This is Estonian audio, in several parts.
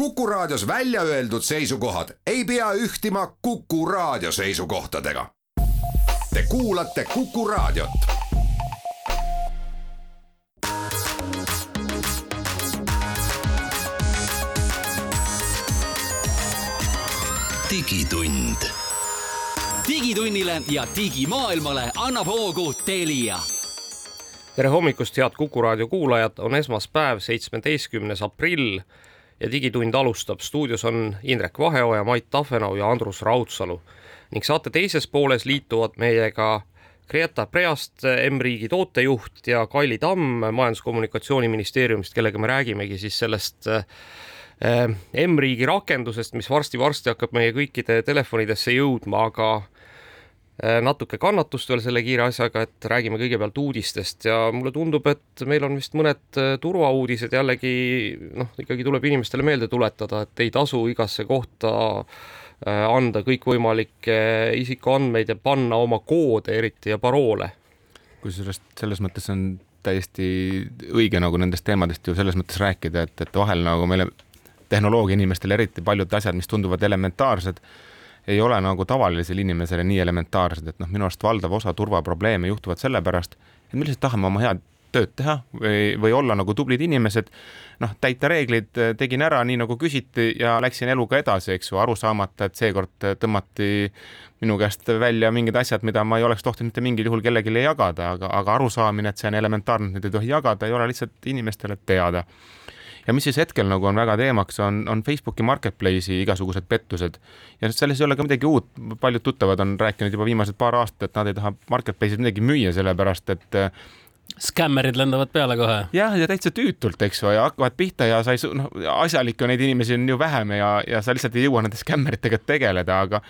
Kuku Raadios välja öeldud seisukohad ei pea ühtima Kuku Raadio seisukohtadega. Te kuulate Kuku Raadiot. digitund. digitunnile ja digimaailmale annab hoogu Telia tere hommikust, head Kuku raadio kuulajad, on esmaspäev, seitsmeteistkümnes aprill ja Digitund alustab. stuudios on Indrek Vaheoja, Mait Tafenau ja Andrus Raudsalu ning saate teises pooles liituvad meiega Greta Preast, M-riigi tootejuht ja Kaili Tamm Majandus-Kommunikatsiooniministeeriumist, kellega me räägimegi siis sellest äh, M-riigi rakendusest, mis varsti-varsti hakkab meie kõikide telefonidesse jõudma, aga natuke kannatust veel selle kiire asjaga, et räägime kõigepealt uudistest ja mulle tundub, et meil on vist mõned äh, turvauudised jällegi noh, ikkagi tuleb inimestele meelde tuletada, et ei tasu igasse kohta äh, anda kõikvõimalikke isikuandmeid ja panna oma koode eriti ja paroole. kusjuures selles mõttes on täiesti õige nagu nendest teemadest ju selles mõttes rääkida, et, et vahel nagu meile tehnoloogia inimestele eriti paljud asjad, mis tunduvad elementaarsed ei ole nagu tavalisele inimesele nii elementaarsed, et noh, minu arust valdav osa turvaprobleeme juhtuvad sellepärast, et me lihtsalt tahame oma head tööd teha või, või olla nagu tublid inimesed, noh, täita reeglid, tegin ära nii nagu küsiti ja läksin eluga edasi, eks ju, aru saamata, et seekord tõmmati minu käest välja mingid asjad, mida ma ei oleks tohtinud mitte mingil juhul kellelegi jagada, aga, aga arusaamine, et see on elementaarne, et neid ei tohi jagada, ei ole lihtsalt inimestele teada ja mis siis hetkel nagu on väga teemaks, on, on Facebooki marketplace'i igasugused pettused. ja selles ei ole ka midagi uut, paljud tuttavad on rääkinud juba viimased paar aastat, et nad ei taha marketplace'is midagi müüa, sellepärast et skämmerid lendavad peale kohe. jah, ja täitsa tüütult, eks ju, ja hakkavad pihta ja sa ei, noh, asjalikke neid inimesi on ju vähem ja, ja sa lihtsalt ei jõua nende skämmeritega tegeleda, aga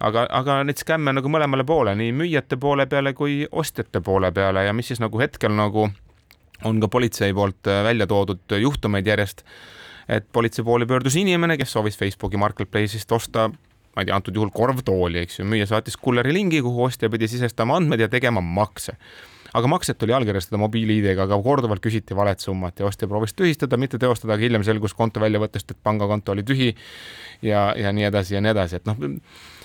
aga, aga neid skämme nagu mõlemale poole, nii müüjate poole peale kui ostjate poole peale ja mis siis nagu hetkel nagu on ka politsei poolt äh, välja toodud juhtumeid järjest, et politsei poole pöördus inimene, kes soovis Facebooki marketplace'ist osta ma ei tea, antud juhul korvtooli, eks ju, müüja saatis kulleri lingi, kuhu ostja pidi sisestama andmed ja tegema makse. aga makset tuli allkirjastada mobiil-ID-ga, aga korduvalt küsiti valet summat ja ostja proovis tühistada, mitte teostada, aga hiljem selgus konto väljavõttest, et pangakonto oli tühi ja, ja nii edasi ja nii edasi, et noh,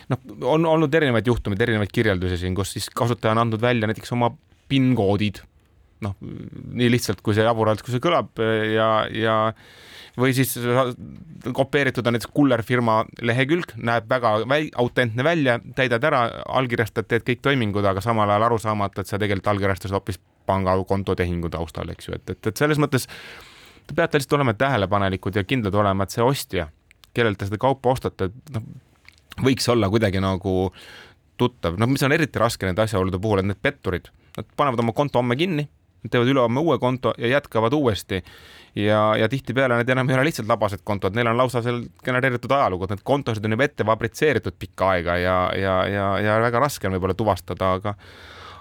noh, on olnud erinevaid juhtumeid, erinevaid kirjeldusi siin, kus siis kasutaja on andnud välja näiteks oma PIN-koodid noh, nii lihtsalt, kui see jaburalt, kui see kõlab ja, ja või siis kopeeritud on näiteks kullerfirma lehekülg, näeb väga väi, autentne välja, täidad ära, allkirjastad, teed kõik toimingud, aga samal ajal aru saamata, et sa tegelikult allkirjastasid hoopis pangakonto tehingu taustal, eks ju, et, et, et selles mõttes te peate lihtsalt olema tähelepanelikud ja kindlad olema, et see ostja, kellelt te seda kaupa ostate, noh, võiks olla kuidagi nagu tuttav, noh, mis on eriti raske nende asjaolude puhul, et need petturid, nad panevad oma konto homme kinni Nad teevad ülehomme uue konto ja jätkavad uuesti. ja, ja tihtipeale need enam ei ole lihtsalt labased kontod, neil on lausa seal genereeritud ajalugu, et need kontosid on juba ette fabritseeritud pikka aega ja, ja, ja, ja väga raske on võib-olla tuvastada, aga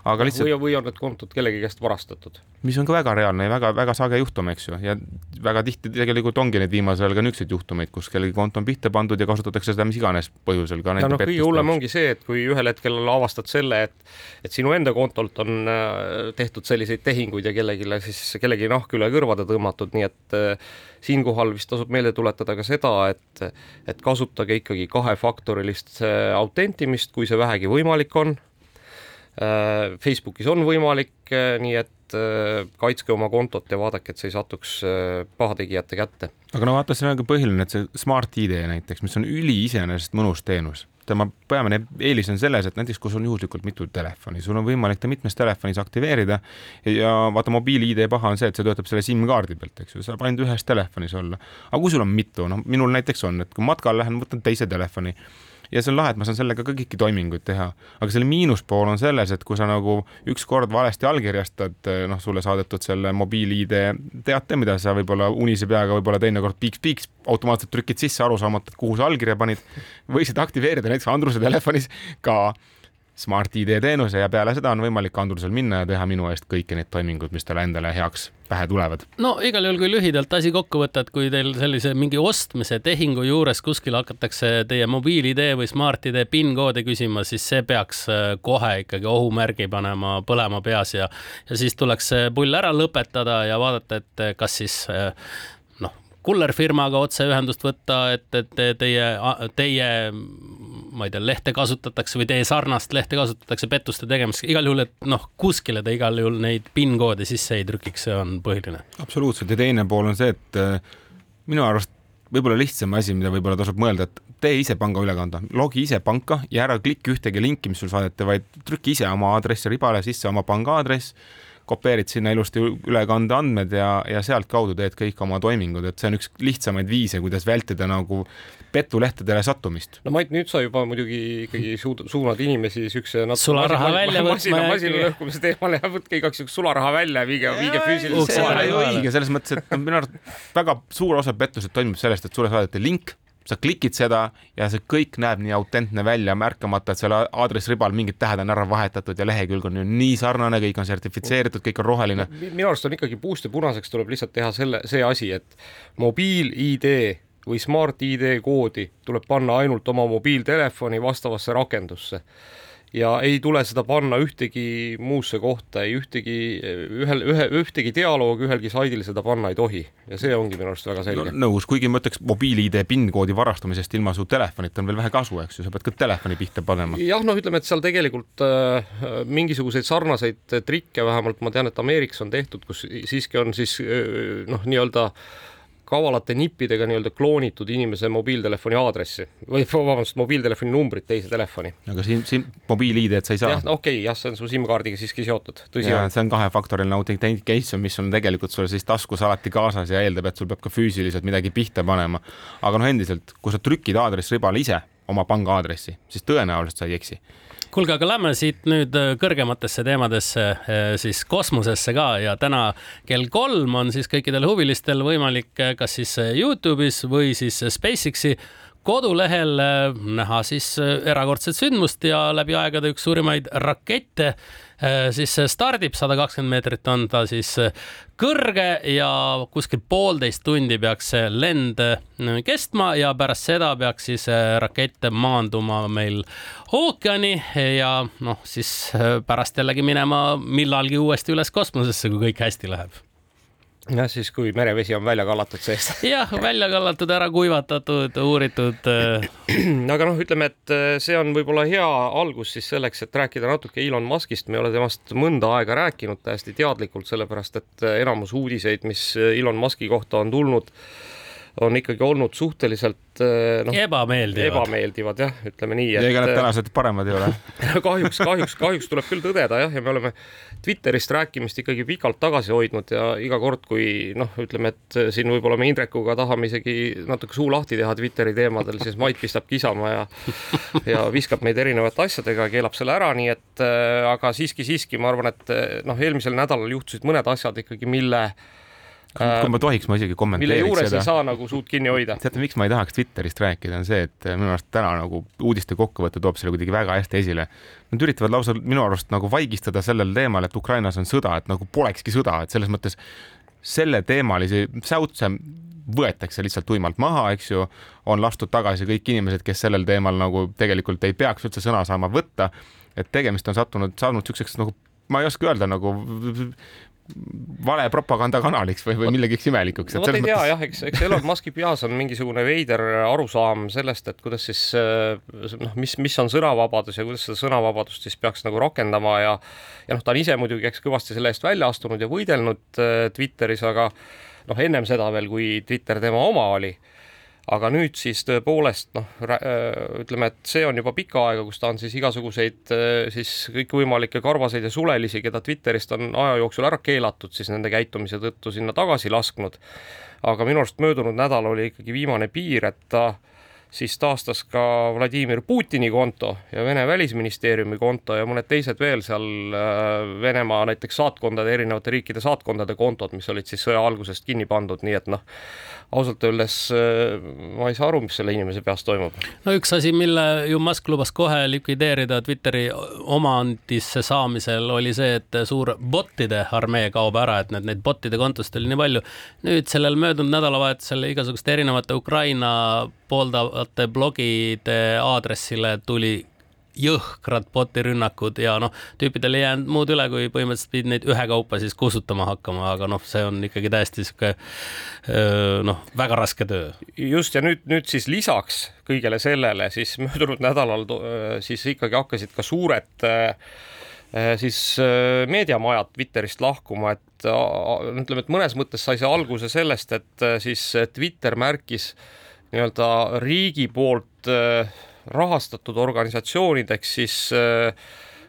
aga lihtsalt. või, või on need kontod kellegi käest varastatud. mis on ka väga reaalne ja väga-väga sage juhtum, eks ju, ja väga tihti tegelikult ongi neid viimasel ajal ka niisuguseid juhtumeid, kus kellegi konto on pihta pandud ja kasutatakse seda mis iganes põhjusel ka. ja noh, kõige hullem ongi see, et kui ühel hetkel avastad selle, et, et sinu enda kontolt on äh, tehtud selliseid tehinguid ja kellelegi siis kellegi nahk üle kõrvade tõmmatud, nii et äh, siinkohal vist tasub meelde tuletada ka seda, et, et kasutage ikkagi kahefaktorilist äh, autentimist, kui see vähegi võimalik on Facebookis on võimalik, äh, nii et äh, kaitske oma kontot ja vaadake, et see ei satuks pahategijate kätte. aga no vaata, see on ka põhiline, et see Smart ID näiteks, mis on üli iseenesest mõnus teenus, tema peamine eelis on selles, et näiteks kui sul on juhuslikult mitu telefoni, sul on võimalik ta mitmes telefonis aktiveerida ja vaata, mobiil-ID paha on see, et see töötab selle SIM-kaardi pealt, eks ju, saab ainult ühes telefonis olla. aga kui sul on mitu, noh, minul näiteks on, et kui matkal lähen, võtan teise telefoni ja see on lahe, et ma saan sellega ka kõiki toiminguid teha. aga selle miinuspool on selles, et kui sa nagu ükskord valesti allkirjastad, noh, sulle saadetud selle mobiil-ID teate, mida sa võib-olla unise peaga võib-olla teinekord piiks-piiks automaatselt trükid sisse, aru saamata, et kuhu sa allkirja panid, võisid aktiveerida näiteks Andruse telefonis ka Smart ID teenuse ja peale seda on võimalik Andrusel minna ja teha minu eest kõiki neid toiminguid, mis talle endale heaks pähe tulevad. no igal juhul, kui lühidalt asi kokku võtta, et kui teil sellise mingi ostmise tehingu juures kuskil hakatakse teie mobiil-ID või Smart-ID PIN-koodi küsima, siis see peaks äh, kohe ikkagi ohumärgi panema põlema peas ja, ja siis tuleks see pull ära lõpetada ja vaadata, et kas siis äh, kullerfirmaga otseühendust võtta, et, et teie, teie ma ei tea, lehte kasutatakse või teie sarnast lehte kasutatakse pettuste tegemiseks, igal juhul, et noh, kuskile te igal juhul neid PIN koode sisse ei trükiks, see on põhiline. absoluutselt ja teine pool on see, et äh, minu arust võib-olla lihtsam asi, mida võib-olla tasub mõelda, et tee ise pangaülekande, logi ise panka ja ära klikki ühtegi linki, mis sul saadeti, vaid trüki ise oma aadressi ribale sisse oma panga aadress kopeerid sinna ilusti ülekande andmed ja, ja sealtkaudu teed kõik oma toimingud, et see on üks lihtsamaid viise, kuidas vältida nagu petulehtedele sattumist. no Mait, nüüd sa juba muidugi ikkagi suud, suunad inimesi siukse sularaha välja võtma ja masina lõhkumise teemale ja võtke igaks juhuks sularaha välja ja viige, viige füüsiliselt. see ei ole ju õige, selles mõttes, et minu arust väga suur osa pettused toimub sellest, et sulle saadeti link sa klikid seda ja see kõik näeb nii autentne välja, märkamata, et seal aadressribal mingid tähed on ära vahetatud ja lehekülg on ju nii sarnane, kõik on sertifitseeritud, kõik on roheline. minu arust on ikkagi puust ja punaseks tuleb lihtsalt teha selle, see asi, et mobiil-ID või Smart-ID koodi tuleb panna ainult oma mobiiltelefoni vastavasse rakendusse ja ei tule seda panna ühtegi muusse kohta, ei ühtegi, ühel, ühe, ühtegi dialoogi ühelgi saidil seda panna ei tohi ja see ongi minu arust väga selge no,. nõus, kuigi ma ütleks mobiil-ID PIN-koodi varastamisest ilma su telefonita on veel vähe kasu, eks ju, sa pead ka telefoni pihta panema. jah, noh, ütleme, et seal tegelikult äh, mingisuguseid sarnaseid trikke vähemalt ma tean, et Ameerikas on tehtud, kus siiski on siis äh, noh, nii-öelda äh, kavalate nippidega nii-öelda kloonitud inimese mobiiltelefoni aadressi või vabandust, mobiiltelefoni numbrit teise telefoni. aga siin, siin mobiil-ID-d sa ei saa? jah, okei okay,, jah, see on su SIM-kaardiga siiski seotud, tõsi on. see on kahefaktoriline authentication, mis on tegelikult sul siis taskus alati kaasas ja eeldab, et sul peab ka füüsiliselt midagi pihta panema. aga noh, endiselt, kui sa trükid aadressribale ise oma panga aadressi, siis tõenäoliselt sa ei eksi kuulge, aga lähme siit nüüd äh, kõrgematesse teemadesse, äh, siis kosmosesse ka. Ja täna kell kolm on siis kõikidel huvilistel võimalik äh, kas siis Youtube'is või siis SpaceX'i kodulehel näha siis erakordset sündmust ja läbi aegade üks suurimaid rakette siis stardib sada kakskümmend meetrit on ta siis äh, kõrge ja kuskil poolteist tundi peaks see lend äh, kestma ja pärast seda peaks siis rakett maanduma meil ookeani ja noh, siis pärast jällegi minema millalgi uuesti üles kosmosesse, kui kõik hästi läheb jah, siis kui merevesi on välja kallatud seest. jah, välja kallatud, ära kuivatatud, uuritud. Äh. aga noh, ütleme, et äh, see on võib-olla hea algus siis selleks, et rääkida natuke Elon Muskist, me ei ole temast mõnda aega rääkinud täiesti teadlikult, sellepärast et äh, enamus uudiseid, mis Elon Muski kohta on tulnud, on ikkagi olnud suhteliselt noh, ebameeldivad, ebameeldivad jah, ütleme nii. ja ega need tänased paremad ei ole kahjuks, kahjuks, kahjuks tuleb küll tõdeda jah, ja me oleme Twitterist rääkimist ikkagi pikalt tagasi hoidnud ja iga kord, kui noh, ütleme, et siin võib-olla me Indrekuga tahame isegi natuke suu lahti teha Twitteri teemadel, siis Mait pistab kisama ja ja viskab meid erinevate asjadega, keelab selle ära, nii et aga siiski, siiski ma arvan, et noh, eelmisel nädalal juhtusid mõned asjad ikkagi, mille äh, kui ma tohiks, ma isegi kommenteeriks seda. mille juures seda. ei saa nagu suud kinni hoida. teate, miks ma ei tahaks Twitterist rääkida, on see, et minu arust täna nagu uudiste kokkuvõte toob selle kuidagi väga hästi esile. Nad üritavad lausa minu arust nagu vaigistada sellel teemal, et Ukrainas on sõda, et nagu polekski sõda, et selles mõttes selleteemalisi säutse võetakse lihtsalt tuimalt maha, eks ju, on lastud tagasi kõik inimesed, kes sellel teemal nagu tegelikult ei peaks üldse sõna saama võtta. et tegemist on sattunud, saanud niisuguseks nagu ma ei oska öelda nagu vale propagandakanaliks või, või millegiks imelikuks. vot ei tea mõttes... jah, eks, eks Elon Musk'i peas on mingisugune veider arusaam sellest, et kuidas siis noh, mis, mis on sõnavabadus ja kuidas seda sõnavabadust siis peaks nagu rakendama ja ja noh, ta on ise muidugi, eks kõvasti selle eest välja astunud ja võidelnud äh, Twitteris, aga noh, ennem seda veel, kui Twitter tema oma oli aga nüüd siis tõepoolest noh, äh, ütleme, et see on juba pikka aega, kus ta on siis igasuguseid äh, siis kõikvõimalikke karvaseid ja sulelisi, keda Twitterist on aja jooksul ära keelatud, siis nende käitumise tõttu sinna tagasi lasknud. aga minu arust möödunud nädal oli ikkagi viimane piir, et ta äh, siis taastas ka Vladimir Putini konto ja Vene välisministeeriumi konto ja mõned teised veel seal äh, Venemaa näiteks saatkondade, erinevate riikide saatkondade kontod, mis olid siis sõja algusest kinni pandud, nii et noh, ausalt öeldes äh, ma ei saa aru, mis selle inimese peas toimub. no üks asi, mille ju Musk lubas kohe likvideerida Twitteri omandisse saamisel, oli see, et suur botide armee kaob ära, et need, neid botide kontosid oli nii palju. nüüd sellel möödunud nädalavahetusel igasuguste erinevate Ukraina pooldavate blogide aadressile tuli jõhkrad botirünnakud ja noh, tüüpidel ei jäänud muud üle, kui põhimõtteliselt pidid neid ühekaupa siis kustutama hakkama, aga noh, see on ikkagi täiesti sihuke noh, väga raske töö. just ja nüüd, nüüd siis lisaks kõigele sellele siis möödunud nädalal siis ikkagi hakkasid ka suured siis meediamajad Twitterist lahkuma, et ütleme, et mõnes mõttes sai see alguse sellest, et siis Twitter märkis nii-öelda riigi poolt rahastatud organisatsioonideks siis äh,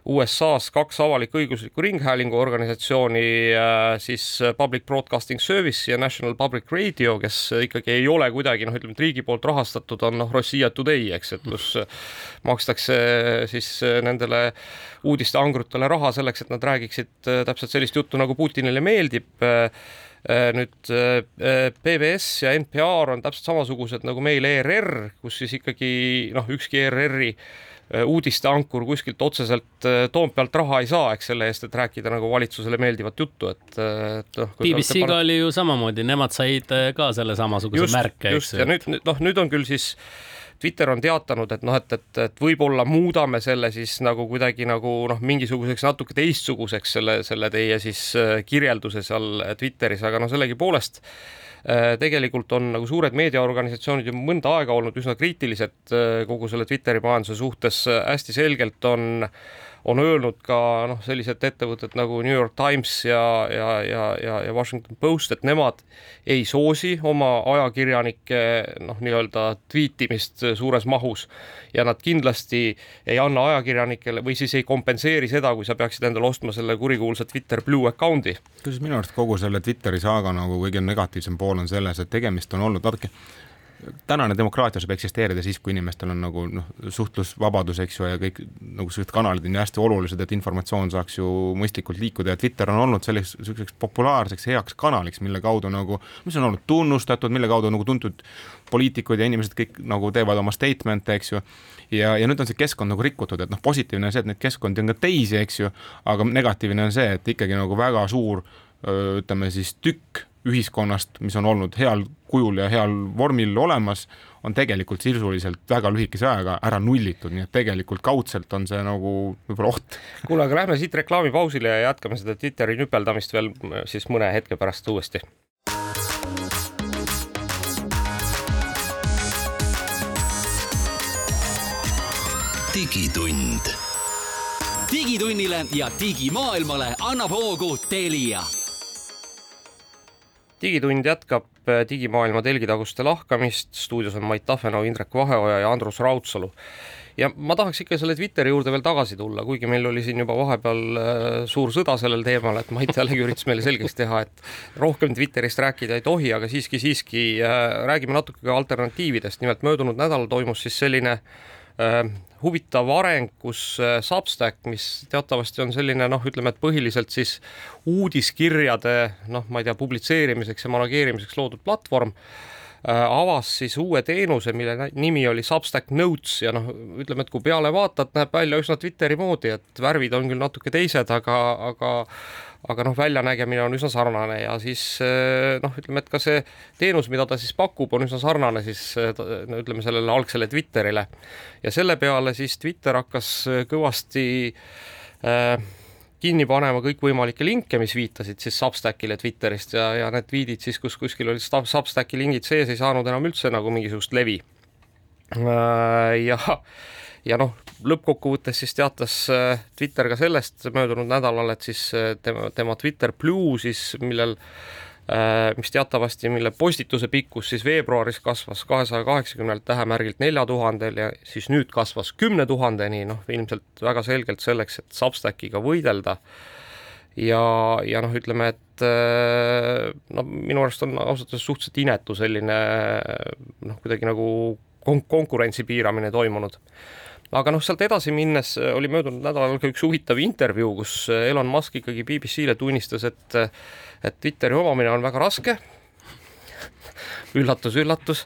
USA-s kaks avalik-õiguslikku ringhäälingu organisatsiooni, äh, siis Public Broadcasting Service ja National Public Radio, kes ikkagi ei ole kuidagi noh, ütleme, et riigi poolt rahastatud, on noh, Rossija Today, eks, et kus makstakse siis nendele uudisteangrutele raha selleks, et nad räägiksid täpselt sellist juttu, nagu Putinile meeldib nüüd PBS ja NPR on täpselt samasugused nagu meil ERR, kus siis ikkagi noh, ükski ERR-i uudisteankur kuskilt otseselt Toompealt raha ei saa, eks selle eest, et rääkida nagu valitsusele meeldivat juttu, et, et noh. BBC-ga paned... oli ju samamoodi, nemad said ka selle samasuguse just, märke. just, ja nüüd, noh, nüüd on küll siis äh, Twitter on teatanud, et noh, et, et, et võib-olla muudame selle siis nagu kuidagi nagu noh, mingisuguseks natuke teistsuguseks selle, selle teie siis äh, kirjelduse seal Twitteris, aga no sellegipoolest äh, tegelikult on nagu suured meediaorganisatsioonid ju mõnda aega olnud üsna kriitilised äh, kogu selle Twitteri majanduse suhtes, hästi selgelt on äh, on öelnud ka noh, sellised ettevõtted nagu New York Times ja, ja, ja, ja, ja Washington Post, et nemad ei soosi oma ajakirjanike noh, nii-öelda tweetimist suures mahus ja nad kindlasti ei anna ajakirjanikele või siis ei kompenseeri seda, kui sa peaksid endale ostma selle kurikuulsa Twitter Blue account'i. kusjuures minu arust kogu selle Twitteri saaga nagu kõige negatiivsem pool on selles, et tegemist on olnud, vaadake tänane demokraatia saab eksisteerida siis, kui inimestel on nagu noh, suhtlusvabadus, eks ju, ja kõik nagu sellised kanalid on ju hästi olulised, et informatsioon saaks ju mõistlikult liikuda ja Twitter on olnud selliseks, selliseks populaarseks heaks kanaliks, mille kaudu nagu, mis on olnud tunnustatud, mille kaudu nagu tuntud poliitikud ja inimesed kõik nagu teevad oma statement'e, eks ju. ja, ja nüüd on see keskkond nagu rikutud, et noh, positiivne on see, et neid keskkondi on ka teisi, eks ju, aga negatiivne on see, et ikkagi nagu väga suur ütleme siis tükk ühiskonnast, mis on olnud heal kujul ja heal vormil olemas, on tegelikult sisuliselt väga lühikese ajaga ära nullitud, nii et tegelikult kaudselt on see nagu võib-olla oht. kuule, aga lähme siit reklaamipausile ja jätkame seda Twitteri nüpeldamist veel siis mõne hetke pärast uuesti. digitund. digitunnile ja digimaailmale annab hoogu Telia digitund jätkab äh, digimaailma telgitaguste lahkamist, stuudios on Mait Tafenau, Indrek Vaheoja ja Andrus Raudsalu. ja ma tahaks ikka selle Twitteri juurde veel tagasi tulla, kuigi meil oli siin juba vahepeal äh, suur sõda sellel teemal, et Mait jällegi üritas meile selgeks teha, et rohkem Twitterist rääkida ei tohi, aga siiski, siiski äh, räägime natuke ka alternatiividest, nimelt möödunud nädalal toimus siis selline äh, huvitav areng, kus äh, Substack, mis teatavasti on selline noh, ütleme, et põhiliselt siis uudiskirjade noh, ma ei tea, publitseerimiseks ja manageerimiseks loodud platvorm äh, avas siis uue teenuse, mille nimi oli Substack Notes ja noh, ütleme, et kui peale vaatad, näeb välja üsna Twitteri moodi, et värvid on küll natuke teised, aga, aga aga noh, väljanägemine on üsna sarnane ja siis eh, noh, ütleme, et ka see teenus, mida ta siis pakub, on üsna sarnane siis eh, no ütleme sellele algsele Twitterile. ja selle peale siis Twitter hakkas kõvasti äh, kinni panema kõikvõimalikke linke, mis viitasid siis Substackile Twitterist ja, ja need viidid siis, kus kuskil olid Substacki lingid sees, ei saanud enam üldse nagu mingisugust levi äh,. ja ja noh, lõppkokkuvõttes siis teatas äh, Twitter ka sellest möödunud nädalal, et siis äh, tema, tema Twitter Blue siis, millel mis teatavasti, mille postituse pikkus siis veebruaris kasvas kahesaja kaheksakümnelt tähemärgilt nelja tuhandel ja siis nüüd kasvas kümne tuhandeni, noh ilmselt väga selgelt selleks, et Substackiga võidelda. ja, ja noh, ütleme, et no minu arust on ausalt öeldes suhteliselt inetu selline noh, kuidagi nagu kon-, konkurentsi piiramine toimunud aga noh, sealt edasi minnes äh, oli möödunud nädalal ka üks huvitav intervjuu, kus äh, Elon Musk ikkagi BBC-le tunnistas, et äh, et Twitteri omamine on väga raske. Üllatus, üllatus.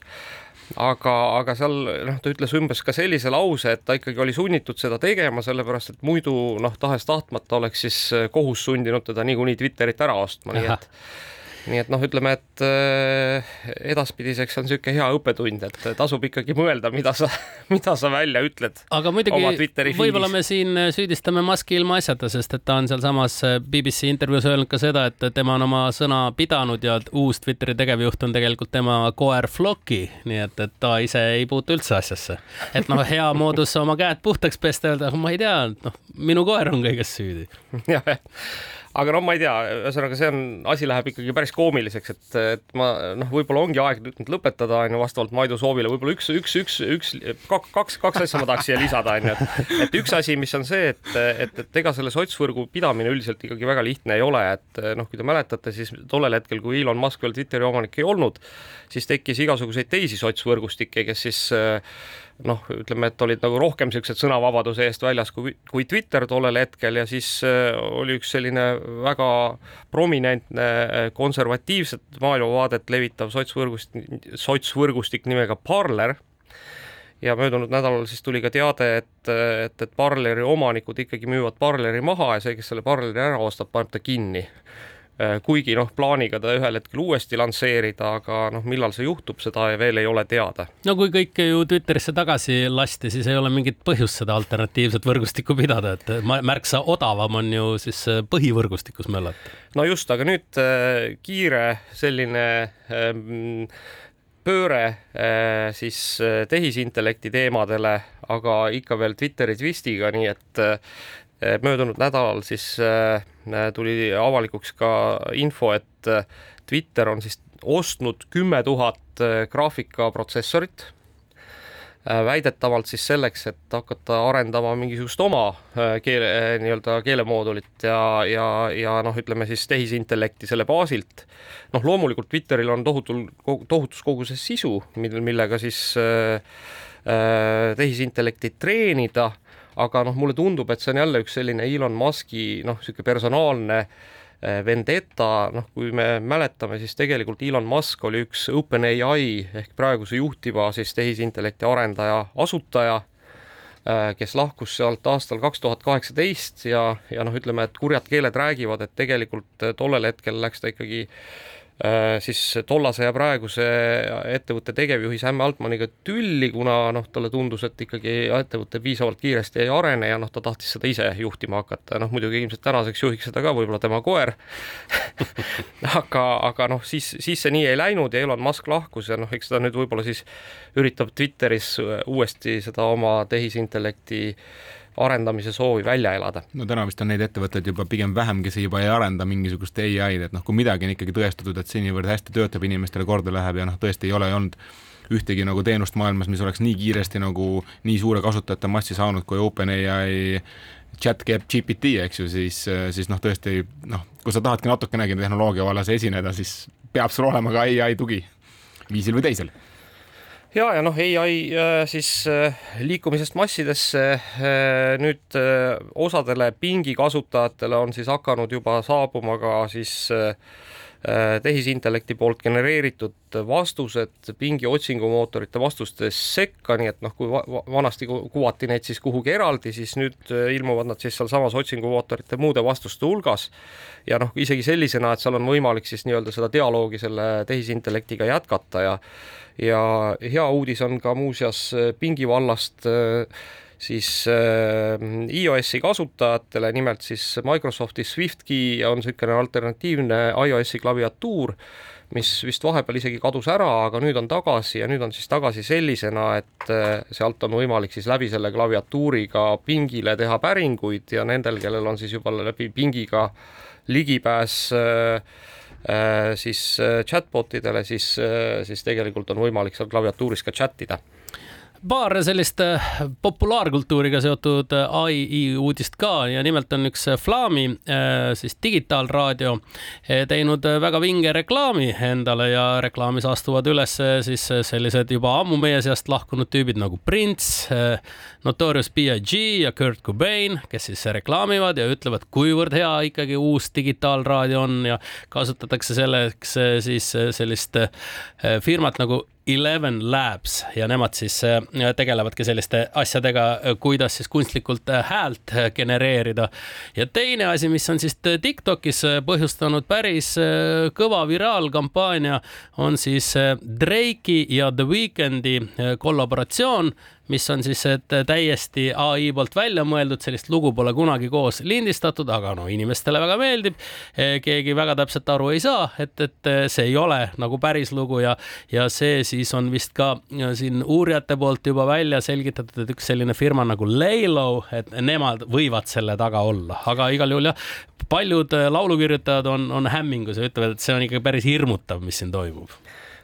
Aga, aga seal noh, ta ütles umbes ka sellise lause, et ta ikkagi oli sunnitud seda tegema, sellepärast et muidu noh, tahes-tahtmata oleks siis kohus sundinud teda niikuinii Twitterit ära ostma, nii et nii et noh, ütleme, et äh, edaspidiseks on niisugune hea õppetund, et tasub ikkagi mõelda, mida sa, mida sa välja ütled. aga muidugi võib-olla me siin süüdistame Musk'i ilma asjata, sest et ta on sealsamas BBC intervjuus öelnud ka seda, et tema on oma sõna pidanud ja uus Twitteri tegevjuht on tegelikult tema koer Flocki, nii et, et ta ise ei puutu üldse asjasse. et noh, hea moodus oma käed puhtaks pesta, öelda, ma ei tea, noh, minu koer on kõiges süüdi. jah, aga no ma ei tea, ühesõnaga see on, asi läheb ikkagi päris koomiliseks, et, et ma noh, võib-olla ongi aeg nüüd lõpetada, on ju, vastavalt Maidu soovile, võib-olla üks, üks, üks, üks, kaks, kaks asja ma tahaks siia lisada, on ju, et, et üks asi, mis on see, et, et, et ega selle sotsvõrgu pidamine üldiselt ikkagi väga lihtne ei ole, et noh, kui te mäletate, siis tollel hetkel, kui Elon Musk veel Twitteri omanik ei olnud, siis tekkis igasuguseid teisi sotsvõrgustikke, kes siis noh, ütleme, et olid nagu rohkem niisugused sõnavabaduse eest väljas kui, kui Twitter tollel hetkel ja siis äh, oli üks selline väga prominentne äh, konservatiivset maailmavaadet levitav sotsvõrgustik, sotsvõrgustik nimega Parler. Ja möödunud nädalal siis tuli ka teade, et, et, et Parleri omanikud ikkagi müüvad Parleri maha ja see, kes selle Parleri ära ostab, paneb ta kinni. Äh, kuigi noh, plaaniga ta ühel hetkel uuesti lansseerida, aga noh, millal see juhtub, seda veel ei ole teada. no kui kõik ju Twitterisse tagasi lasti, siis ei ole mingit põhjust seda alternatiivset võrgustikku pidada, et märksa odavam on ju siis äh, põhivõrgustikus möllata. no just, aga nüüd äh, kiire selline ähm, pööre siis tehisintellekti teemadele, aga ikka veel Twitteri twistiga, nii et möödunud nädalal siis Äh, tuli avalikuks ka info, et Twitter on siis ostnud kümme tuhat graafikaprotsessorit väidetavalt siis selleks, et hakata arendama mingisugust oma keele, nii-öelda keelemoodulit ja, ja, ja noh, ütleme siis tehisintellekti selle baasilt. noh, loomulikult Twitteril on tohutul, tohutus koguses sisu, mille, millega siis äh, tehisintellekti treenida aga noh, mulle tundub, et see on jälle üks selline Elon Musk'i noh, niisugune personaalne eh, vendeta, noh, kui me mäletame, siis tegelikult Elon Musk oli üks OpenAI ehk praeguse juhtiva siis tehisintellekti arendaja, asutaja, eh, kes lahkus sealt aastal kaks tuhat kaheksateist ja, ja noh, ütleme, et kurjad keeled räägivad, et tegelikult tollel hetkel läks ta ikkagi siis tollase ja praeguse ettevõtte tegevjuhi Sam Altmaniga tülli, kuna noh, talle tundus, et ikkagi ettevõte piisavalt kiiresti ei arene ja noh, ta tahtis seda ise juhtima hakata, noh muidugi ilmselt tänaseks juhiks seda ka võib-olla tema koer. Aga, aga noh, siis, siis see nii ei läinud ja Elon Musk lahkus ja noh, eks ta nüüd võib-olla siis üritab Twitteris uuesti seda oma tehisintellekti äh, arendamise soovi välja elada. no täna vist on neid ettevõtteid juba pigem vähem, kes juba ei arenda mingisugust ai-d, et noh, kui midagi on ikkagi tõestatud, et see niivõrd hästi töötab, inimestele korda läheb ja noh, tõesti ei ole olnud ühtegi nagu teenust maailmas, mis oleks nii kiiresti nagu nii suure kasutajate massi saanud kui OpenAI chat GPT, eks ju, siis, siis noh, tõesti noh, kui sa tahadki natukenegi tehnoloogia vallas esineda, siis peab sul olema ka ai tugi viisil või teisel ja, ja noh, ai äh, siis äh, liikumisest massidesse äh, nüüd osadele pingi kasutajatele on siis hakanud juba saabuma ka siis tehisintellekti poolt genereeritud vastused pingi otsingumootorite vastustes sekka, nii et noh, kui va vanasti kuvati neid siis kuhugi eraldi, siis nüüd ilmuvad nad siis sealsamas otsingumootorite muude vastuste hulgas. Ja noh, isegi sellisena, et seal on võimalik siis nii-öelda seda dialoogi selle tehisintellektiga jätkata ja ja hea uudis on ka muuseas äh, Pingi vallast äh, siis äh, iOS-i kasutajatele, nimelt siis Microsofti SwiftKey on niisugune alternatiivne iOS-i klaviatuur, mis vist vahepeal isegi kadus ära, aga nüüd on tagasi ja nüüd on siis tagasi sellisena, et sealt on võimalik siis läbi selle klaviatuuriga pingile teha päringuid ja nendel, kellel on siis juba läbi pingiga ligipääs äh, Äh, siis äh, chatbot idele, siis, äh, siis tegelikult on võimalik seal klaviatuuris ka chat ida paar sellist äh, populaarkultuuriga seotud äh, ai uudist ka ja nimelt on üks äh, siis digitaalraadio teinud väga vinge reklaami endale ja reklaamis astuvad üles siis sellised juba ammu meie seast lahkunud tüübid nagu Prince, Notorious B.I.G ja Kurt Cobain, kes siis reklaamivad ja ütlevad, kuivõrd hea ikkagi uus digitaalraadio on ja kasutatakse selleks siis sellist firmat nagu Eleven Labs ja nemad siis tegelevadki selliste asjadega, kuidas siis kunstlikult häält genereerida. ja teine asi, mis on siis Tiktokis põhjustanud päris kõva viraalkampaania, on siis Drake'i ja The Weeknd'i kollaboratsioon mis on siis täiesti ai poolt välja mõeldud, sellist lugu pole kunagi koos lindistatud, aga no inimestele väga meeldib. keegi väga täpselt aru ei saa, et, et see ei ole nagu päris lugu ja, ja see siis on vist ka siin uurijate poolt juba välja selgitatud, et üks selline firma nagu Laylo, et nemad võivad selle taga olla, aga igal juhul jah, paljud laulukirjutajad on, on hämmingus ja ütlevad, et see on ikka päris hirmutav, mis siin toimub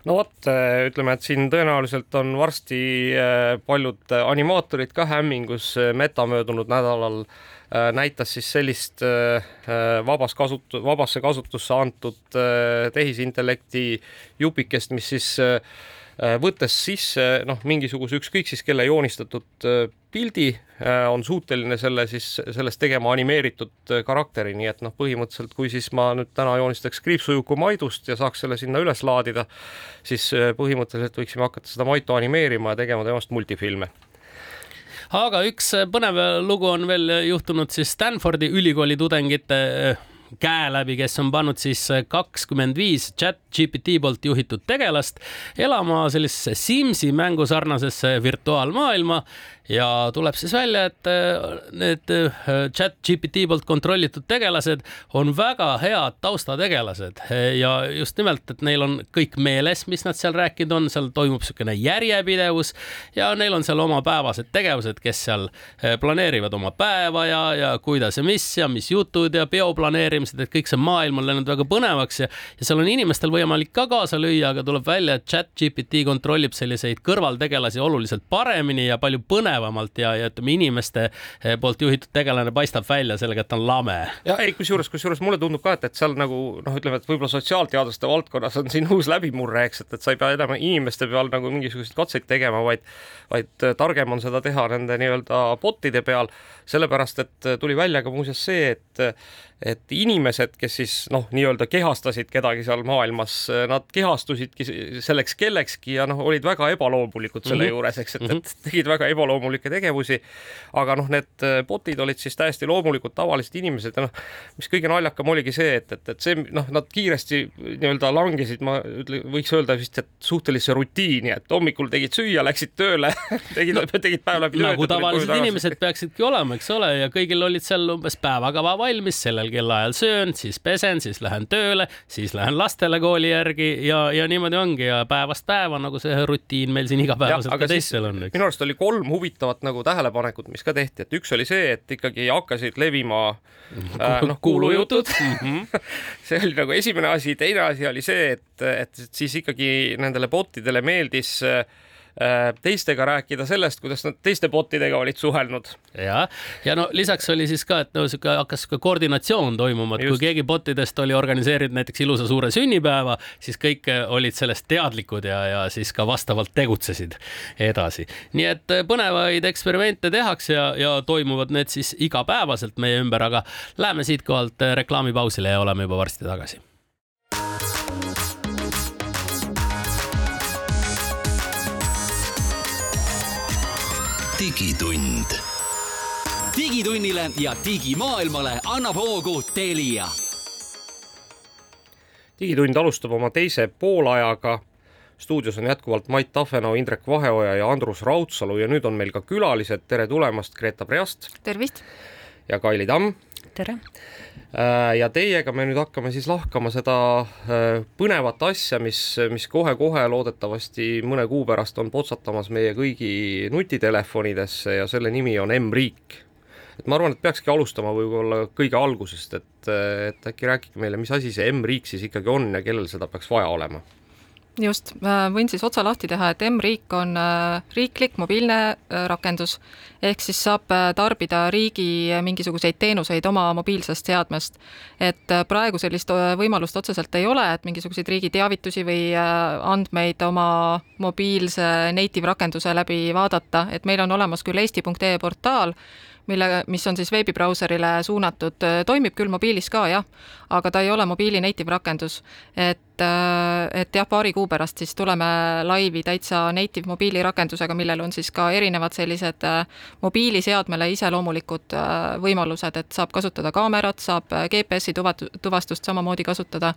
no vot, äh, ütleme, et siin tõenäoliselt on varsti äh, paljud animaatorid ka hämmingus. Meta möödunud nädalal näitas siis sellist vabas kasut-, vabasse kasutusse antud tehisintellekti jupikest, mis siis võttes sisse noh, mingisuguse ükskõik siis kelle joonistatud pildi, äh, on suuteline selle siis, sellest tegema animeeritud karakteri, nii et noh, põhimõtteliselt kui siis ma nüüd täna joonistaks kriipsujuku Maidust ja saaks selle sinna üles laadida, siis põhimõtteliselt võiksime hakata seda Maitu animeerima ja tegema temast multifilme. Aga üks põnev lugu on veel juhtunud siis Stanfordi ülikooli tudengite käe läbi, kes on pannud siis kakskümmend viis chat GPT poolt juhitud tegelast elama sellisesse Simsi mängu sarnasesse virtuaalmaailma ja tuleb siis välja, et äh, need äh, chat GPT poolt kontrollitud tegelased on väga head taustategelased. Ja just nimelt, et neil on kõik meeles, mis nad seal rääkinud on, seal toimub niisugune järjepidevus ja neil on seal oma päevased tegevused, kes seal äh, planeerivad oma päeva ja, ja kuidas ja mis ja mis jutud ja peo planeerimised, et kõik see maailm on läinud väga põnevaks ja, ja seal on inimestel võimalik ka kaasa lüüa, aga tuleb välja, et chat GPT kontrollib selliseid kõrvaltegelasi oluliselt paremini ja palju põnevamalt põnevamalt ja, ja ütleme, inimeste eh, poolt juhitud tegelane paistab välja sellega, et ta on lame. ja ei, kusjuures, kusjuures mulle tundub ka, et, et seal nagu noh, ütleme, et võib-olla sotsiaalteaduste valdkonnas on siin uus läbimurre, eks, et, et sa ei pea enam inimeste peal nagu mingisuguseid katseid tegema, vaid, vaid targem on seda teha nende nii-öelda bot'ide peal, sellepärast et tuli välja ka muuseas see, et et inimesed, kes siis noh, nii-öelda kehastasid kedagi seal maailmas, nad kehastusidki selleks kellekski ja noh, olid väga ebaloomulikud selle mm -hmm. juures, eks, et, et mhm. tegid väga ebaloomulikke tegevusi. aga noh, need bot'id olid siis täiesti loomulikud tavalised inimesed ja noh, mis kõige naljakam oligi see, et, et, et see noh, nad kiiresti nii-öelda langesid, ma ütle, võiks öelda vist, et suhtelisse rutiini, et hommikul tegid süüa, läksid tööle tegid no,, tegid päev läbi tööd. nagu tavalised inimesed peaksidki olema, eks ole, ja kõigil olid seal umbes päevakava valmis sellel sellel kellaajal söön, siis pesen, siis lähen tööle, siis lähen lastele kooli järgi ja, ja niimoodi ongi ja päevast päeva nagu see rutiin meil siin igapäevaselt ka teistel on. minu arust oli kolm huvitavat nagu tähelepanekut, mis ka tehti, et üks oli see, et ikkagi hakkasid levima äh, noh, kuulujutud mm. -hmm. see oli nagu esimene asi, teine asi oli see, et, et siis ikkagi nendele bot idele meeldis Äh, teistega rääkida sellest, kuidas nad teiste botidega olid suhelnud. ja, ja no lisaks oli siis ka, et no sihuke hakkas ka koordinatsioon toimuma, et Just. kui keegi botidest oli organiseerinud näiteks ilusa suure sünnipäeva, siis kõik olid sellest teadlikud ja, ja siis ka vastavalt tegutsesid edasi. nii et põnevaid eksperimente tehakse ja, ja toimuvad need siis igapäevaselt meie ümber, aga läheme siitkohalt reklaamipausile ja oleme juba varsti tagasi digitund. digitunnile ja digimaailmale annab hoogu Telia. digitund alustab oma teise poolajaga. stuudios on jätkuvalt Mait Tafenau, Indrek Vaheoja ja Andrus Raudsalu ja nüüd on meil ka külalised. tere tulemast, Greta Preast. tervist. ja Kaili Tamm. tere ja teiega me nüüd hakkame siis lahkama seda äh, põnevat asja, mis, mis kohe-kohe loodetavasti mõne kuu pärast on potsatamas meie kõigi nutitelefonidesse ja selle nimi on M-riik. et ma arvan, et peakski alustama võib-olla kõige algusest, et, et äkki rääkige meile, mis asi see M-riik siis ikkagi on ja kellel seda peaks vaja olema just, võin siis otsa lahti teha, et M-riik on äh, riiklik mobiilne äh, rakendus, ehk siis saab äh, tarbida riigi mingisuguseid teenuseid oma mobiilsest seadmest. et praegu sellist võimalust otseselt ei ole, et mingisuguseid riigi teavitusi või andmeid oma mobiilse native rakenduse läbi vaadata, et meil on olemas küll eesti.ee portaal, mille, mis on siis veebibrauserile suunatud, toimib küll mobiilis ka jah, aga ta ei ole mobiili native rakendus. et, et jah, paari kuu pärast siis tuleme laivi täitsa native mobiilirakendusega, millel on siis ka erinevad sellised mobiiliseadmele iseloomulikud võimalused, et saab kasutada kaamerat, saab GPS-i tuvat-, tuvastust samamoodi kasutada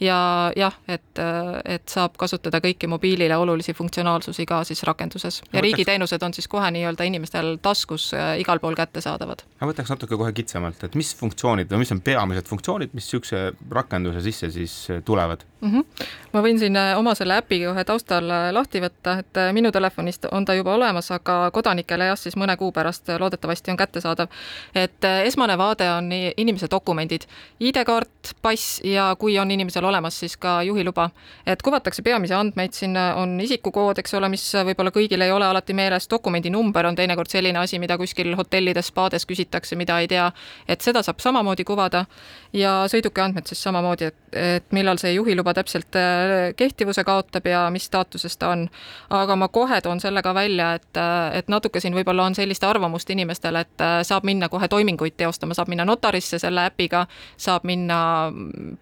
ja jah, et, et saab kasutada kõiki mobiilile olulisi funktsionaalsusi ka siis rakenduses ja riigiteenused on siis kohe nii-öelda inimestel taskus igal pool kättesaadavad. ma võtaks natuke kohe kitsamalt, et mis funktsioonid või mis on peamised funktsioonid, mis niisuguse rakenduse sisse siis tulevad mm? -hmm. ma võin siin oma selle äpi kohe taustal lahti võtta, et minu telefonist on ta juba olemas, aga kodanikele jah, siis mõne kuu pärast loodetavasti on kättesaadav. et esmane vaade on inimese dokumendid, ID-kaart, pass ja kui on inimesel olemas, siis ka juhiluba. et kuvatakse peamisi andmeid, siin on isikukood, eks ole, mis võib-olla kõigil ei ole alati meeles, dokumendi number on teinekord selline asi, mida kuskil hotellides, spaades küsitakse, mida ei tea, et seda saab samamoodi kuvada ja sõiduki andmed siis samamoodi, et, et millal see juhiluba täpselt äh, kehtivuse kaotab ja mis staatuses ta on. aga ma kohe toon selle ka välja, et, äh, et natuke siin võib-olla on sellist arvamust inimestel, et äh, saab minna kohe toiminguid teostama, saab minna notarisse selle äpiga, saab minna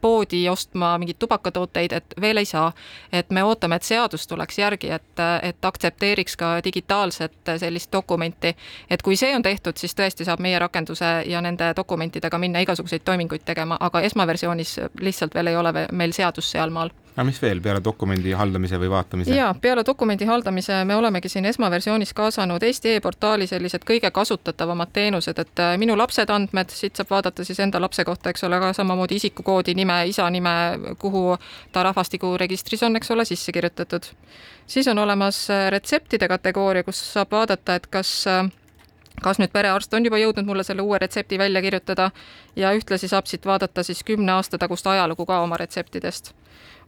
poodi ostma mingeid tubakatooteid, et veel ei saa. et me ootame, et seadus tuleks järgi, et, et aktsepteeriks ka digitaalset sellist dokumenti. et kui see on tehtud, siis tõesti saab meie rakenduse ja nende dokumentidega minna igasuguseid toiminguid tegema, aga esmaversioonis lihtsalt veel ei ole meil seadus sealmaal aga mis veel peale dokumendi haldamise või vaatamise? jaa, peale dokumendi haldamise me olemegi siin esmaversioonis kaasanud Eesti e-portaali sellised kõige kasutatavamad teenused, et äh, minu lapsed andmed, siit saab vaadata siis enda lapse kohta, eks ole, aga samamoodi isikukoodi, nime, isa nime, kuhu ta rahvastikuregistris on, eks ole, sisse kirjutatud. siis on olemas äh, retseptide kategooria, kus saab vaadata, et kas äh, kas nüüd perearst on juba jõudnud mulle selle uue retsepti välja kirjutada ja ühtlasi saab siit vaadata siis kümne aasta tagust ajalugu ka oma retseptidest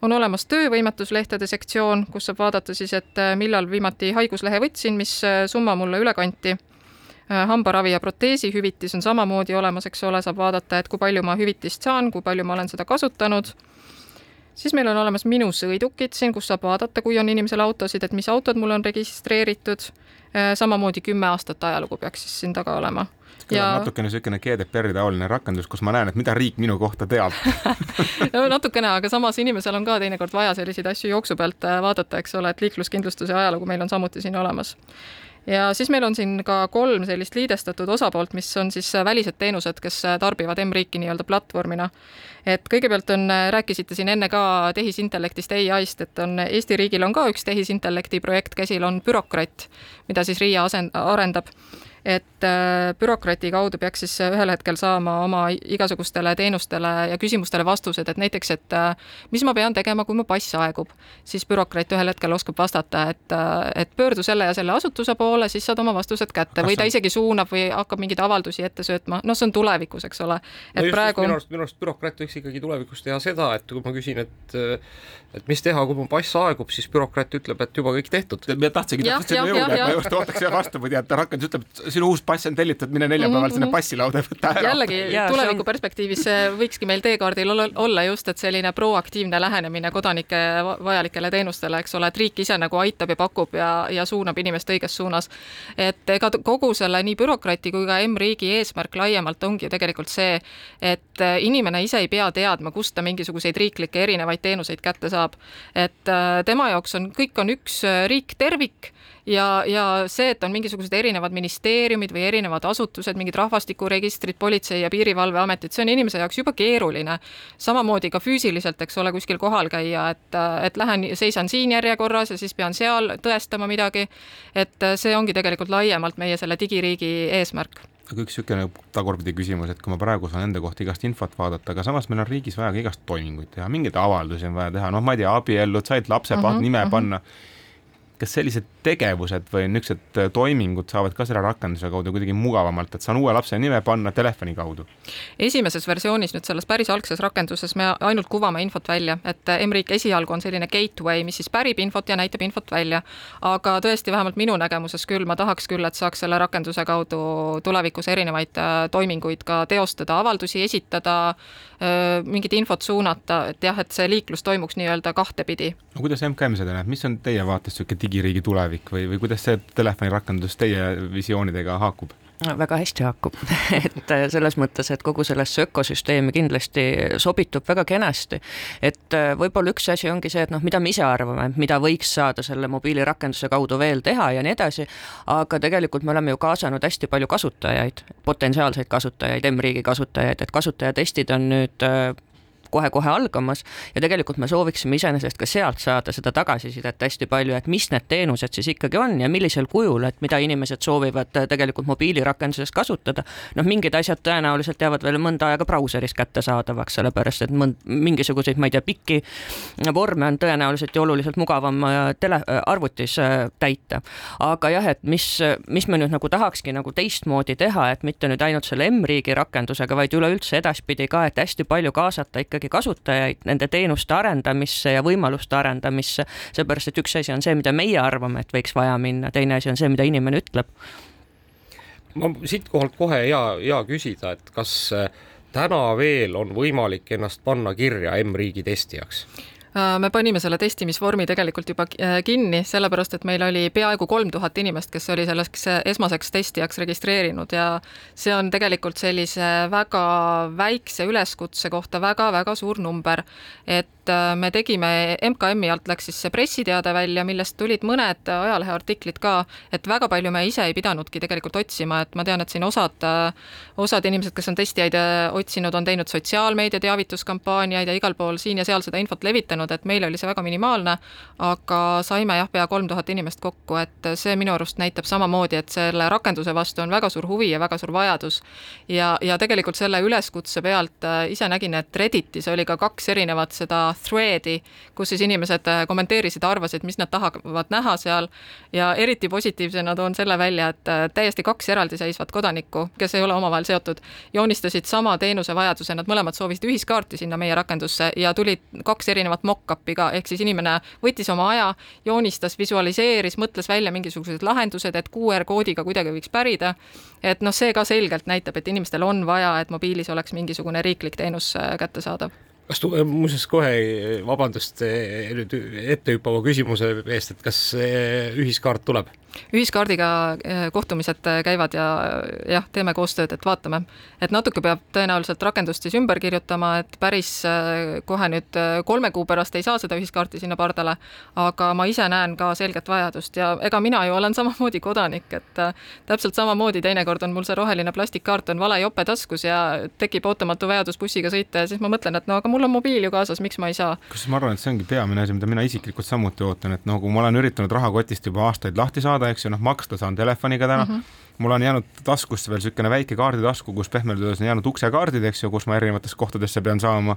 on olemas töövõimetuslehtede sektsioon, kus saab vaadata siis, et äh, millal viimati haiguslehe võtsin, mis äh, summa mulle üle kanti. Äh, hambaravi ja proteesihüvitis on samamoodi olemas, eks ole, saab vaadata, et kui palju ma hüvitist saan, kui palju ma olen seda kasutanud siis meil on olemas minu sõidukid siin, kus saab vaadata, kui on inimesel autosid, et mis autod mul on registreeritud. Samamoodi kümme aastat ajalugu peaks siis siin taga olema. Ja... natukene niisugune GDPR-i taoline rakendus, kus ma näen, et mida riik minu kohta teab. No natukene, aga samas inimesel on ka teinekord vaja selliseid asju jooksu pealt äh, vaadata, eks ole, et liikluskindlustuse ajalugu meil on samuti siin olemas ja siis meil on siin ka kolm sellist liidestatud osapoolt, mis on siis äh, välised teenused, kes äh, tarbivad M-riiki nii-öelda platvormina. et kõigepealt on, rääkisite siin enne ka tehisintellektist, ai-st, et on Eesti riigil on ka üks tehisintellekti projekt käsil, on bürokratt, mida siis RIA asend-, arendab et äh, bürokrati kaudu peaks siis ühel hetkel saama oma igasugustele teenustele ja küsimustele vastused, et näiteks, et äh, mis ma pean tegema, kui mu pass aegub, siis bürokrat ühel hetkel oskab vastata, et, äh, et pöördu selle ja selle asutuse poole, siis saad oma vastused kätte või ta isegi suunab või hakkab mingeid avaldusi ette söötma, noh, see on tulevikus, eks ole. et no praegu minu arust, minu arust bürokraat võiks ikkagi tulevikus teha seda, et kui ma küsin, et et mis teha, kui mu pass aegub, siis bürokraat ütleb, et juba kõik tehtud. ma tahtsingi täpselt sinna jõuda, et ma just ootaks vastupidi, et rakendus ütleb, et sinu uus pass on tellitud, mine neljapäeval mm -hmm. sinna mhm. passilauda ja võta ära. jällegi tuleviku perspektiivis võikski meil teekaardil olla just, et selline proaktiivne lähenemine kodanike vajalikele teenustele, eks ole, et riik ise nagu aitab ja pakub ja, ja suunab inimest õiges suunas. et ega kogu selle nii bürokrati kui ka M-riigi eesmärk laiemalt ongi ju tegelikult see, et inimene ise ei pea teadma, kust ta mingisuguseid riiklikke erinevaid teenuseid kätte saab. et äh, tema jaoks on, kõik on üks äh, riik tervik ja, ja see, et on mingisugused erinevad ministeeriumid või erinevad asutused, mingid rahvastikuregistrid, politsei ja piirivalveametid, see on inimese jaoks juba keeruline. samamoodi ka füüsiliselt, eks ole, kuskil kohal käia, et, et lähen, seisan siin järjekorras ja siis pean seal tõestama midagi. et see ongi tegelikult laiemalt meie selle digiriigi eesmärk aga üks niisugune tagurpidi küsimus, et kui ma praegu saan enda kohta igast infot vaadata, aga samas meil on riigis vaja ka igast toiminguid teha, mingeid avaldusi on vaja teha, noh, ma ei tea, abiellud, said lapse uh, -huh, nime uh -huh. panna kas sellised tegevused või niisugused äh, toimingud saavad ka selle rakenduse kaudu kuidagi mugavamalt, et saan uue lapse nime panna telefoni kaudu? esimeses versioonis nüüd selles päris algses rakenduses me ainult kuvame infot välja, et äh, Emrik esialgu on selline gateway, mis siis pärib infot ja näitab infot välja. aga tõesti, vähemalt minu nägemuses küll, ma tahaks küll, et saaks selle rakenduse kaudu tulevikus erinevaid äh, toiminguid ka teostada, avaldusi esitada, mingit infot suunata, et jah, et see liiklus toimuks nii-öelda kahtepidi. no kuidas MKM seda näeb, mis on teie vaates niisugune digiriigi tulevik või, või kuidas see telefonirakendus teie visioonidega haakub? väga hästi haakub et äh, selles mõttes, et kogu sellesse ökosüsteemi kindlasti sobitub väga kenasti. et äh, võib-olla üks asi ongi see, et noh, mida me ise arvame, mida võiks saada selle mobiilirakenduse kaudu veel teha ja nii edasi, aga tegelikult me oleme ju kaasanud hästi palju kasutajaid, potentsiaalseid kasutajaid, M-riigi kasutajaid, et kasutajatestid on nüüd äh, kohe-kohe algamas ja tegelikult me sooviksime iseenesest ka sealt saada seda tagasisidet hästi palju, et mis need teenused siis ikkagi on ja millisel kujul, et mida inimesed soovivad äh, tegelikult mobiilirakenduses kasutada. noh, mingid asjad tõenäoliselt jäävad veel mõnda aega brauseris kättesaadavaks, sellepärast et mõnd-, mingisuguseid, ma ei tea, pikki vorme on tõenäoliselt ju oluliselt mugavam äh, tele, äh, arvutis täita. aga jah, et mis, mis me nüüd nagu tahakski nagu teistmoodi teha, et mitte nüüd ainult selle M-riigi rakendusega, vaid üleüldse edaspidi ka, et hästi palju kaasata ikkagi ikkagi kasutajaid nende teenuste arendamisse ja võimaluste arendamisse, seepärast et üks asi on see, mida meie arvame, et võiks vaja minna, teine asi on see, mida inimene ütleb. ma siitkohalt kohe hea, hea küsida, et kas äh, täna veel on võimalik ennast panna kirja M-riigi testijaks? Äh, me panime selle testimisvormi tegelikult juba äh, kinni, sellepärast et meil oli peaaegu kolm tuhat inimest, kes oli selleks esmaseks testijaks registreerinud ja see on tegelikult sellise väga väikse üleskutse kohta väga-väga suur number. et äh, me tegime, MKM-i alt läks siis see pressiteade välja, millest tulid mõned ajaleheartiklid ka, et väga palju me ise ei pidanudki tegelikult otsima, et ma tean, et siin osad, osad inimesed, kes on testijaid otsinud, on teinud sotsiaalmeedia teavituskampaaniaid ja igal pool siin ja seal seda infot levitanud, öelnud, et meil oli see väga minimaalne, aga saime jah, pea kolm tuhat inimest kokku, et see minu arust näitab samamoodi, et selle rakenduse vastu on väga suur huvi ja väga suur vajadus. ja, ja tegelikult selle üleskutse pealt äh, ise nägin, et Redditis oli ka kaks erinevat seda thread'i, kus siis inimesed äh, kommenteerisid, arvasid, mis nad tahavad näha seal ja eriti positiivsena toon selle välja, et äh, täiesti kaks eraldiseisvat kodanikku, kes ei ole omavahel seotud, joonistasid sama teenuse vajaduse, nad mõlemad soovisid ühiskaarti sinna meie rakendusse ja tulid kaks erinevat mock-up'i ka, ehk siis inimene võttis oma aja, joonistas, visualiseeris, mõtles välja mingisugused lahendused, et QR-koodiga kuidagi võiks pärida. et noh, see ka selgelt näitab, et inimestel on vaja, et mobiilis oleks mingisugune riiklik teenus äh, kättesaadav kas tu-, muuseas kohe vabandust nüüd ettehüppava küsimuse eest, et kas ühiskaart tuleb? ühiskaardiga eh, kohtumised eh, käivad ja jah, teeme koostööd, et vaatame. et natuke peab tõenäoliselt rakendust siis ümber kirjutama, et päris eh, kohe nüüd kolme kuu pärast ei saa seda ühiskaarti sinna pardale, aga ma ise näen ka selget vajadust ja ega mina ju olen samamoodi kodanik, et täpselt samamoodi teinekord on mul see roheline plastikkaart on vale jope taskus ja tekib ootamatu vajadus bussiga sõita ja siis ma mõtlen, et no aga mul on mobiil ju kaasas, miks ma ei saa. kusjuures ma arvan, et see ongi peamine asi, mida mina isiklikult samuti ootan, et noh, kui ma olen üritanud rahakotist juba aastaid lahti saada, saada, eks ju, noh, maksta saan telefoniga täna mm. -hmm mul on jäänud taskusse veel niisugune väike kaarditasku, kus pehmelt öeldes on jäänud uksekaardid, eks ju, kus ma erinevatesse kohtadesse pean saama.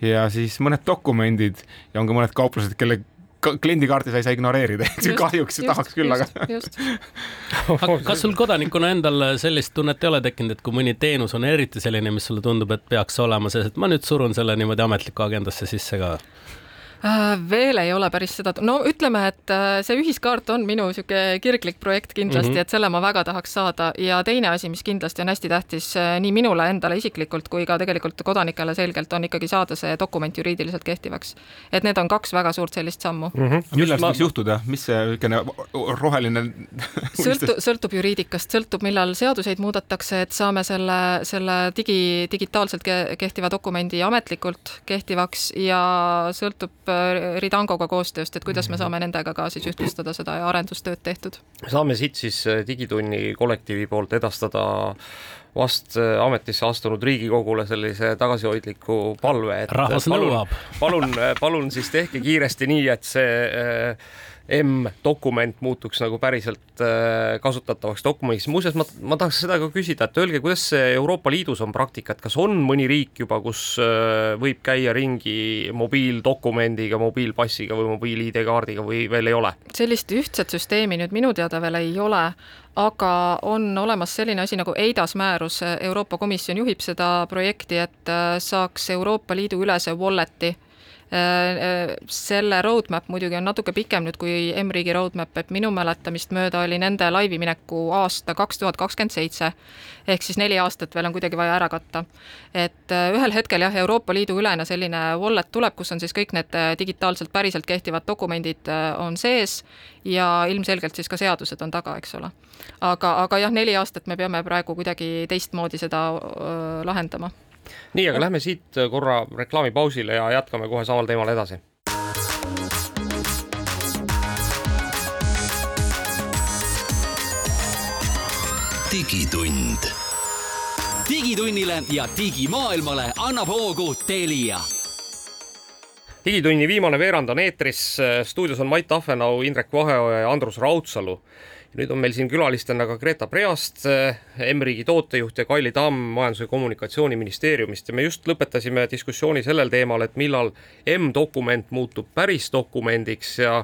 ja siis mõned dokumendid ja on ka mõned kauplused, kelle kliendikaarti sa ei saa ignoreerida, eks ju, kahjuks just, tahaks küll, aga. kas sul kodanikuna endal sellist tunnet ei ole tekkinud, et kui mõni teenus on eriti selline, mis sulle tundub, et peaks olema see, et ma nüüd surun selle niimoodi ametlikku agendasse sisse ka? Äh, veel ei ole päris seda, no ütleme, et äh, see ühiskaart on minu niisugune kirglik projekt kindlasti mm, -hmm. et selle ma väga tahaks saada ja teine asi, mis kindlasti on hästi tähtis äh, nii minule endale isiklikult kui ka tegelikult kodanikele selgelt, on ikkagi saada see dokument juriidiliselt kehtivaks. et need on kaks väga suurt sellist sammu mm. -hmm. millal see võiks juhtuda, mis see niisugune roheline sõltu-, sõltub juriidikast, sõltub, millal seaduseid muudetakse, et saame selle, selle digi, digitaalselt kehtiva dokumendi ametlikult kehtivaks ja sõltub Ridangoga koostööst, et kuidas me mhm. saame nendega ka siis ühtlustada seda arendustööd tehtud. saame siit siis äh, Digitunni kollektiivi poolt edastada vast äh, ametisse astunud Riigikogule sellise tagasihoidliku palve, et rahvas nõuab. palun, palun, palun siis tehke kiiresti nii, et see M-dokument muutuks nagu päriselt äh, kasutatavaks dokumendiks. muuseas, ma, ma tahaks seda ka küsida, et öelge, kuidas see Euroopa Liidus on praktika, et kas on mõni riik juba, kus äh, võib käia ringi mobiildokumendiga, mobiilpassiga või mobiil-ID-kaardiga või veel ei ole? sellist ühtset süsteemi nüüd minu teada veel ei ole, aga on olemas selline asi nagu EIDAS määrus, Euroopa Komisjon juhib seda projekti, et äh, saaks Euroopa Liidu ülese wallet'i selle roadmap muidugi on natuke pikem nüüd kui M-riigi roadmap, et minu mäletamist mööda oli nende laivi mineku aasta kaks tuhat kakskümmend seitse. ehk siis neli aastat veel on kuidagi vaja ära katta. et ühel hetkel jah, Euroopa Liidu ülene selline wallet tuleb, kus on siis kõik need digitaalselt päriselt kehtivad dokumendid on sees ja ilmselgelt siis ka seadused on taga, eks ole. aga, aga jah, neli aastat me peame praegu kuidagi teistmoodi seda öö, lahendama nii, aga lähme siit korra reklaamipausile ja jätkame kohe samal teemal edasi. digitund. digitunnile ja digimaailmale annab hoogu Telia digitunni viimane veerand on eetris, stuudios on Mait Ahvenau, Indrek Vaheoja ja Andrus Raudsalu nüüd on meil siin külalistena ka Greta Preast, M-riigi tootejuht ja Kaili Tamm Majandus- ja Kommunikatsiooniministeeriumist ja me just lõpetasime diskussiooni sellel teemal, et millal M-dokument muutub päris dokumendiks ja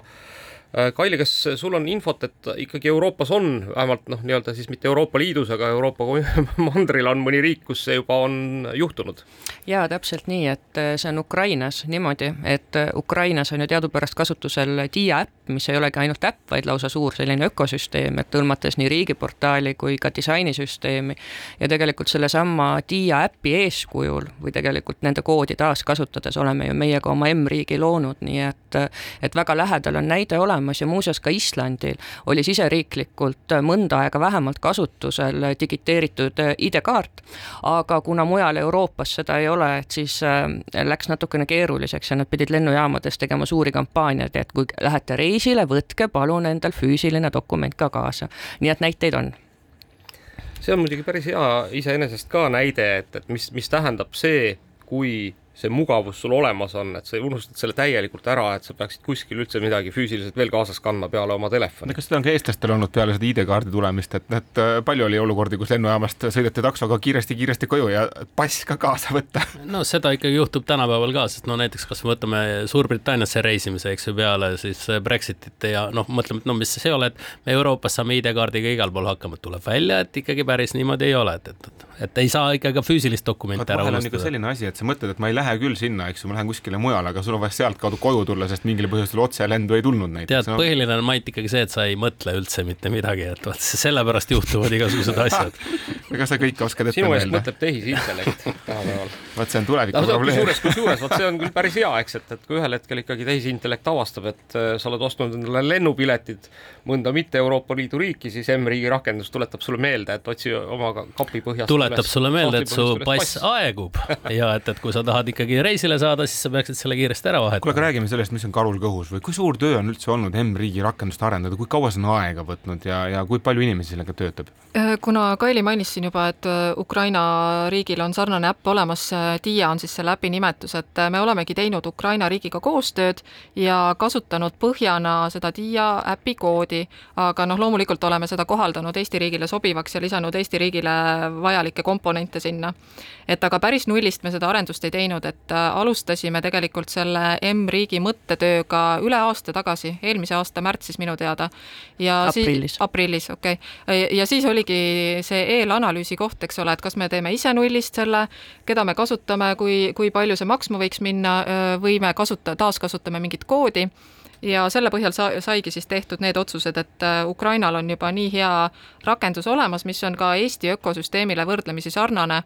Äh, Kaili, kas sul on infot, et ikkagi Euroopas on vähemalt noh, nii-öelda siis mitte Euroopa Liidus, aga Euroopa mandril on mõni riik, kus see juba on juhtunud? jaa, täpselt nii, et äh, see on Ukrainas niimoodi, et Ukrainas on ju teadupärast kasutusel Dia äpp, mis ei olegi ainult äpp, vaid lausa suur selline ökosüsteem, et hõlmates nii riigiportaali kui ka disainisüsteemi. ja tegelikult sellesama Dia äpi eeskujul või tegelikult nende koodi taaskasutades oleme ju meie ka oma M-riigi loonud, nii et, et väga lähedal on näide olemas olemas ja muuseas ka Islandil oli siseriiklikult mõnda aega vähemalt kasutusel digiteeritud ID-kaart, aga kuna mujal Euroopas seda ei ole, et siis äh, läks natukene keeruliseks ja nad pidid lennujaamades tegema suuri kampaaniaid, et kui lähete reisile, võtke palun endal füüsiline dokument ka kaasa. nii et näiteid on see on muidugi päris hea iseenesest ka näide, et, et mis, mis tähendab see, kui see mugavus sul olemas on, et sa unustad selle täielikult ära, et sa peaksid kuskil üldse midagi füüsiliselt veel kaasas kandma peale oma telefoni. kas seda on ka eestlastel olnud peale seda ID-kaardi tulemist, et, et äh, palju oli olukordi, kus lennujaamast sõideti taksoga kiiresti-kiiresti koju ja pass ka kaasa võtta? no seda ikkagi juhtub tänapäeval ka, sest no näiteks kas võtame Suurbritanniasse reisimise, eks ju, peale siis Brexitit ja noh, mõtleme, et no mis see ei ole, et me Euroopas saame ID-kaardiga igal pool hakkama, tuleb välja, et ikkagi päris niimoodi ei ole, et, et, et ei saa ikka ka füüsilist dokumenti ära unustada. selline asi, et sa mõtled, et ma ei lähe küll sinna, eks ju, ma lähen kuskile mujale, aga sul on vaja sealtkaudu koju tulla, sest mingil põhjusel otselendu ei tulnud näiteks. tead põhiline on Mait ikkagi see, et sa ei mõtle üldse mitte midagi, et vot sellepärast juhtuvad igasugused asjad. ega sa kõike oskad ette sinu eest mõtleb tehisintellekt tänapäeval. vot see on tuleviku probleem. kusjuures, kusjuures vot see on küll päris hea, eks, et, et kui ühel hetkel ikkagi tehisintellekt avastab, et äh, sa oled ostnud endale lennupiletid mõnda mitte Euroopa Liidu riiki, siis M-riigi rakendus tuletab sulle meelde, et otsi oma kapi põhjast tuletab sulle meelde, et su pass aegub ja et, et kui sa tahad ikkagi reisile saada, siis sa peaksid selle kiiresti ära vahetama. kuule, aga räägime sellest, mis on karul kõhus või kui suur töö on üldse olnud M-riigi rakendust arendada, kui kaua see on aega võtnud ja, ja kui palju inimesi sellega töötab? Äh, kuna Kaili mainis siin juba, et äh, Ukraina riigil on sarnane äpp olemas, Dia on siis selle äpi nimetus, et äh, me olemegi teinud Ukraina riigiga koostööd ja kasutanud põhjana seda Dia äpi koodi, aga noh, loomulikult oleme seda kohaldanud Eesti riigile sobivaks ja lisanud Eesti riigile vajalikke komponente sinna. et aga päris nullist me seda arendust ei teinud, et äh, alustasime tegelikult selle M-riigi mõttetööga üle aasta tagasi, eelmise aasta märtsis minu teada. ja aprillis, aprillis, okei okay.. ja siis oligi see eelanalüüsi koht, eks ole, et kas me teeme ise nullist selle, keda me kasutame, kui, kui palju see maksma võiks minna või me kasuta-, taaskasutame mingit koodi ja selle põhjal sa-, saigi siis tehtud need otsused, et äh, Ukrainal on juba nii hea rakendus olemas, mis on ka Eesti ökosüsteemile võrdlemisi sarnane.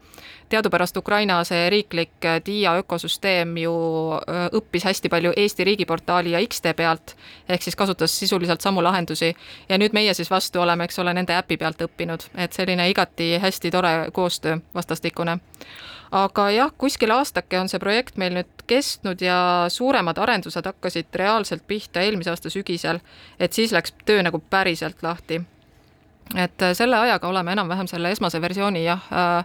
teadupärast Ukraina see riiklik äh, DIA ökosüsteem ju äh, õppis hästi palju Eesti riigiportaali ja X-tee pealt, ehk siis kasutas sisuliselt samu lahendusi. Ja nüüd meie siis vastu oleme, eks ole, nende äpi pealt õppinud, et selline igati hästi tore koostöö vastastikune aga jah, kuskil aastake on see projekt meil nüüd kestnud ja suuremad arendused hakkasid reaalselt pihta eelmise aasta sügisel, et siis läks töö nagu päriselt lahti. et selle ajaga oleme enam-vähem selle esmase versiooni jah äh,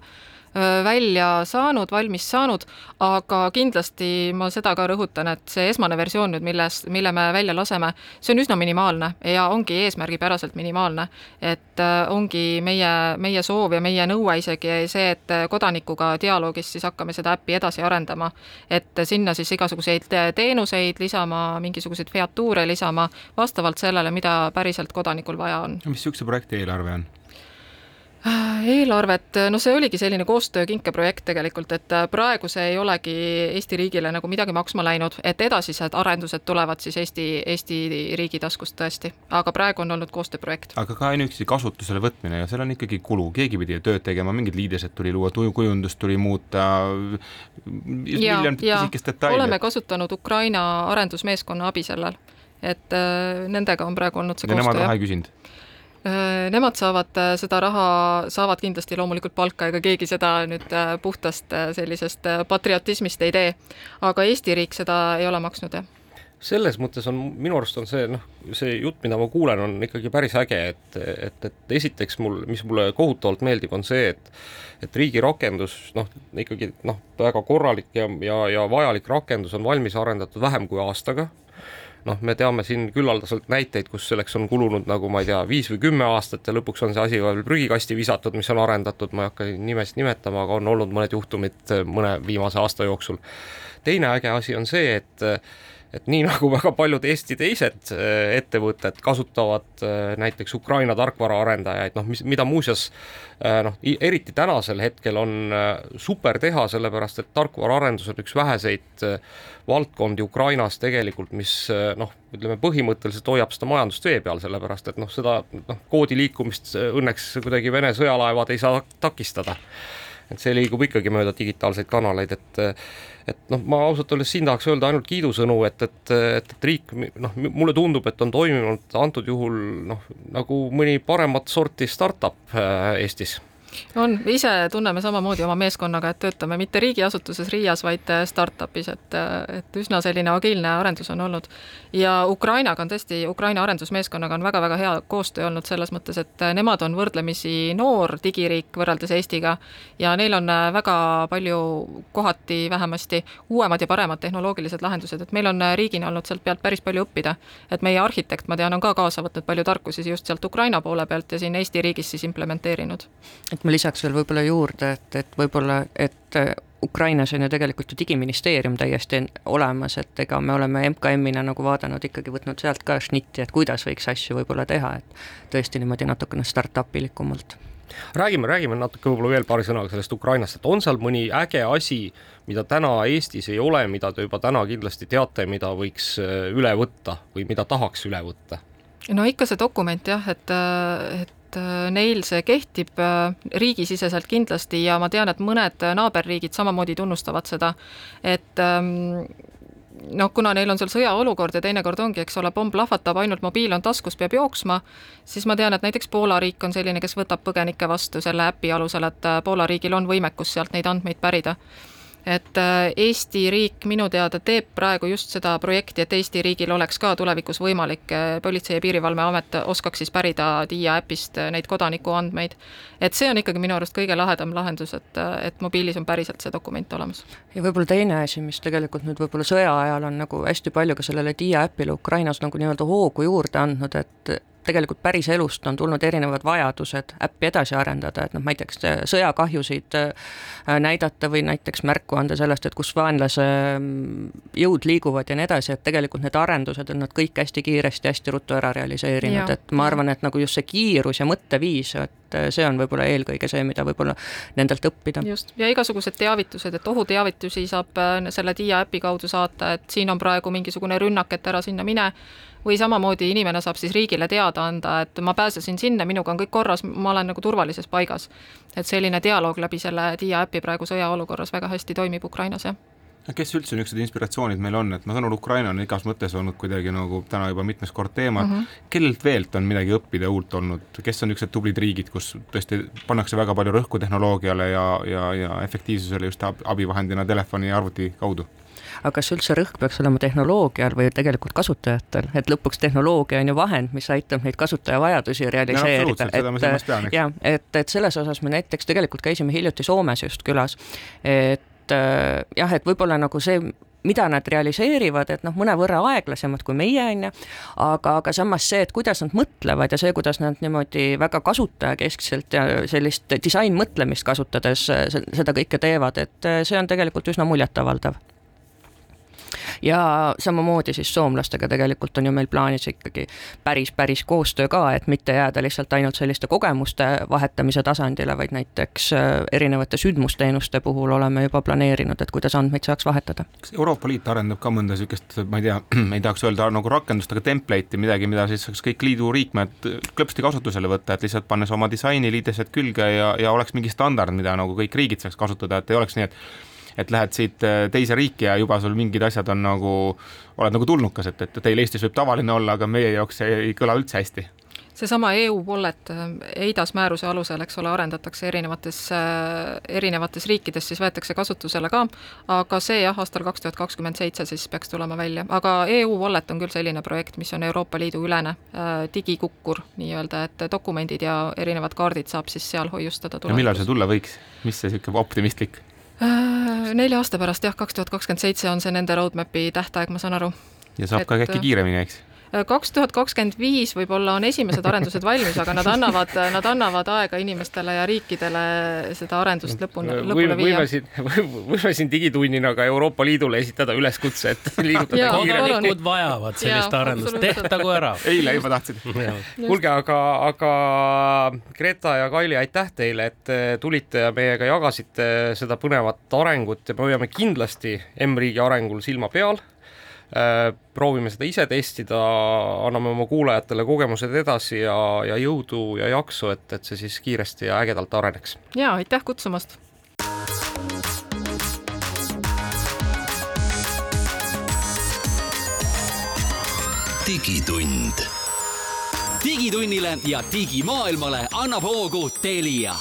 välja saanud, valmis saanud, aga kindlasti ma seda ka rõhutan, et see esmane versioon nüüd, milles, mille me välja laseme, see on üsna minimaalne ja ongi eesmärgipäraselt minimaalne. et ongi meie, meie soov ja meie nõue isegi see, et kodanikuga dialoogis siis hakkame seda äppi edasi arendama. et sinna siis igasuguseid teenuseid lisama, mingisuguseid featuure lisama, vastavalt sellele, mida päriselt kodanikul vaja on. mis niisuguse projekti eelarve on? Eelarvet, no see oligi selline koostöö kinkeprojekt tegelikult, et praegu see ei olegi Eesti riigile nagu midagi maksma läinud, et edasised arendused tulevad siis Eesti, Eesti riigi taskust tõesti, aga praegu on olnud koostööprojekt. aga ka ainuüksi kasutusele võtmine ja seal on ikkagi kulu, keegi pidi tööd tegema, mingid liidesed tuli luua, kujundust tuli muuta, ja, ja oleme kasutanud Ukraina arendusmeeskonna abi sellel, et äh, nendega on praegu olnud see ja koostöö. Nemad raha ei küsinud? Äh, nemad saavad äh, seda raha, saavad kindlasti loomulikult palka, ega keegi seda nüüd äh, puhtast sellisest patriotismist ei tee. aga Eesti riik seda ei ole maksnud, jah selles mõttes on minu arust on see noh, see jutt, mida ma kuulen, on ikkagi päris äge, et, et, et esiteks mul, mis mulle kohutavalt meeldib, on see, et et riigi rakendus noh, ikkagi noh, väga korralik ja, ja, ja vajalik rakendus on valmis arendatud vähem kui aastaga noh, me teame siin küllaldaselt näiteid, kus selleks on kulunud nagu ma ei tea, viis või kümme aastat ja lõpuks on see asi veel prügikasti visatud, mis on arendatud, ma ei hakka nimesid nimetama, aga on olnud mõned juhtumid mõne viimase aasta jooksul. teine äge asi on see, et et nii nagu väga paljud Eesti teised äh, ettevõtted kasutavad äh, näiteks Ukraina tarkvaraarendajaid, noh, mis, mida muuseas äh, noh, eriti tänasel hetkel on super teha, sellepärast et tarkvaraarendus on üks väheseid valdkondi Ukrainas tegelikult, mis noh, ütleme põhimõtteliselt hoiab seda majandust vee peal, sellepärast et noh, seda noh, koodi liikumist õnneks kuidagi Vene sõjalaevad ei saa takistada. Et see liigub ikkagi mööda digitaalseid kanaleid, et et noh, ma ausalt öeldes siin tahaks öelda ainult kiidusõnu, et, et, et, et riik noh, mulle tundub, et on toiminud antud juhul noh, nagu mõni paremat sorti startup äh, Eestis on, ise tunneme samamoodi oma meeskonnaga, et töötame mitte riigiasutuses Riias, vaid äh, startup'is, et, äh, et üsna selline agiilne arendus on olnud. ja Ukrainaga on tõesti, Ukraina arendusmeeskonnaga on väga-väga hea koostöö olnud selles mõttes, et äh, nemad on võrdlemisi noor digiriik võrreldes Eestiga ja neil on väga palju, kohati vähemasti, uuemad ja paremad tehnoloogilised lahendused, et meil on riigina olnud sealt pealt päris palju õppida. et meie arhitekt, ma tean, on ka kaasa võtnud palju tarkusi just sealt Ukraina poole pealt ja siin Eesti riigis siis implementeerinud. et et ma lisaks veel võib-olla juurde, et, et võib-olla, et äh, Ukrainas on ju tegelikult ju digiministeerium täiesti olemas, et ega me oleme MKM-ina nagu vaadanud ikkagi, võtnud sealt ka šnitti, et kuidas võiks asju võib-olla teha, et tõesti niimoodi natukene startup ilikumalt räägime, räägime natuke võib-olla veel paari sõnaga sellest Ukrainast, et on seal mõni äge asi, mida täna Eestis ei ole, mida te juba täna kindlasti teate, mida võiks äh, üle võtta või mida tahaks üle võtta? no ikka see dokument jah, et, äh, et et äh, neil see kehtib äh, riigisiseselt kindlasti ja ma tean, et mõned naaberriigid samamoodi tunnustavad seda, et ähm, noh, kuna neil on seal sõjaolukord ja teinekord ongi, eks ole, pomm plahvatab, ainult mobiil on taskus, peab jooksma, siis ma tean, et näiteks Poola riik on selline, kes võtab põgenikke vastu selle äpi alusel, et äh, Poola riigil on võimekus sealt neid andmeid pärida et äh, Eesti riik minu teada teeb praegu just seda projekti, et Eesti riigil oleks ka tulevikus võimalik, äh, Politsei- ja Piirivalveamet oskaks siis pärida Diia äpist äh, neid kodanikuandmeid. et see on ikkagi minu arust kõige lahedam lahendus, et, et mobiilis on päriselt see dokument olemas. ja võib-olla teine asi, mis tegelikult nüüd võib-olla sõja ajal on nagu hästi palju ka sellele Diia äpile Ukrainas nagu nii-öelda hoogu juurde andnud, et tegelikult päriselust on tulnud erinevad vajadused äppi edasi arendada, et noh, näiteks sõjakahjusid äh, näidata või näiteks märku anda sellest, et kus vaenlase mm, jõud liiguvad ja nii edasi, et tegelikult need arendused on nad kõik hästi kiiresti, hästi ruttu ära realiseerinud, et ma arvan, et nagu just see kiirus ja mõtteviis, et äh, see on võib-olla eelkõige see, mida võib-olla nendelt õppida. just, ja igasugused teavitused, et ohuteavitusi saab äh, selle Diia äpi kaudu saata, et siin on praegu mingisugune rünnak, et ära sinna mine või samamoodi inimene saab siis riigile teada anda, et ma pääsesin sinna, minuga on kõik korras, ma olen nagu turvalises paigas. et selline dialoog läbi selle Dia äpi praegu sõjaolukorras väga hästi toimib Ukrainas, jah kes üldse niisugused inspiratsioonid meil on, et ma saan aru, Ukraina on igas mõttes olnud kuidagi nagu täna juba mitmes kord teema. Mm, -hmm. kellelt veelt on midagi õppida uut olnud, kes on niisugused tublid riigid, kus tõesti pannakse väga palju rõhku tehnoloogiale ja, ja, ja efektiivsusele just abivahendina telefoni ja arvuti kaudu? aga kas üldse rõhk peaks olema tehnoloogial või tegelikult kasutajatel, et lõpuks tehnoloogia on ju vahend, mis aitab neid kasutaja vajadusi realiseerida, et ja et, et selles osas me näiteks tegelikult käisime hiljuti Soomes just külas, et äh, jah, et võib-olla nagu see mida nad realiseerivad, et noh, mõnevõrra aeglasemad kui meie, on ju, aga, aga samas see, et kuidas nad mõtlevad ja see, kuidas nad niimoodi väga kasutajakeskselt ja sellist disainmõtlemist kasutades seda kõike teevad, et see on tegelikult üsna muljetavaldav ja samamoodi siis soomlastega tegelikult on ju meil plaanis ikkagi päris, päris koostöö ka, et mitte jääda lihtsalt ainult selliste kogemuste vahetamise tasandile, vaid näiteks äh, erinevate sündmusteenuste puhul oleme juba planeerinud, et kuidas andmeid saaks vahetada. kas Euroopa Liit arendab ka mõnda niisugust, ma ei tea, ei tahaks öelda nagu rakendust, aga template'i, midagi, mida siis saaks kõik liidu liikmed klõpsti kasutusele võtta, et lihtsalt pannes oma disaini liidesed külge ja, ja oleks mingi standard, mida nagu kõik riigid saaks kasutada, et ei oleks nii, et et lähed siit äh, teise riiki ja juba sul mingid asjad on nagu, oled nagu tulnukas, et, et teil Eestis võib tavaline olla, aga meie jaoks see ei kõla üldse hästi. Seesama EU Wallet EIDAS määruse alusel, eks ole, arendatakse erinevates, erinevates riikides, siis võetakse kasutusele ka, aga see jah, aastal kaks tuhat kakskümmend seitse siis peaks tulema välja, aga EU Wallet on küll selline projekt, mis on Euroopa Liidu ülene äh, digikukkur nii-öelda, et dokumendid ja erinevad kaardid saab siis seal hoiustada millal see tulla võiks, mis see niisugune optimistlik? Äh, nelja aasta pärast jah, kaks tuhat kakskümmend seitse on see nende roadmap'i tähtaeg, ma saan aru. ja saab et, ka äkki kiiremini, eks? Kaks tuhat kakskümmend viis võib-olla on esimesed arendused valmis, aga nad annavad, nad annavad aega inimestele ja riikidele seda arendust lõpuni, lõpule viia. võime siin, võime siin digitunnina ka Euroopa Liidule esitada üleskutse, et liigutada kiiremini. kodanikud vajavad sellist ja, arendust, tehtagu ära. eile juba tahtsid. kuulge, aga, aga Greta ja Kaili, aitäh teile, et tulite ja meiega jagasite seda põnevat arengut ja me hoiame kindlasti M-riigi arengul silma peal Äh, proovime seda ise testida, anname oma kuulajatele kogemused edasi ja, ja jõudu ja jaksu, et, et see siis kiiresti ja ägedalt areneks. ja aitäh kutsumast. digitund. digitunnile ja digimaailmale annab hoogu Telia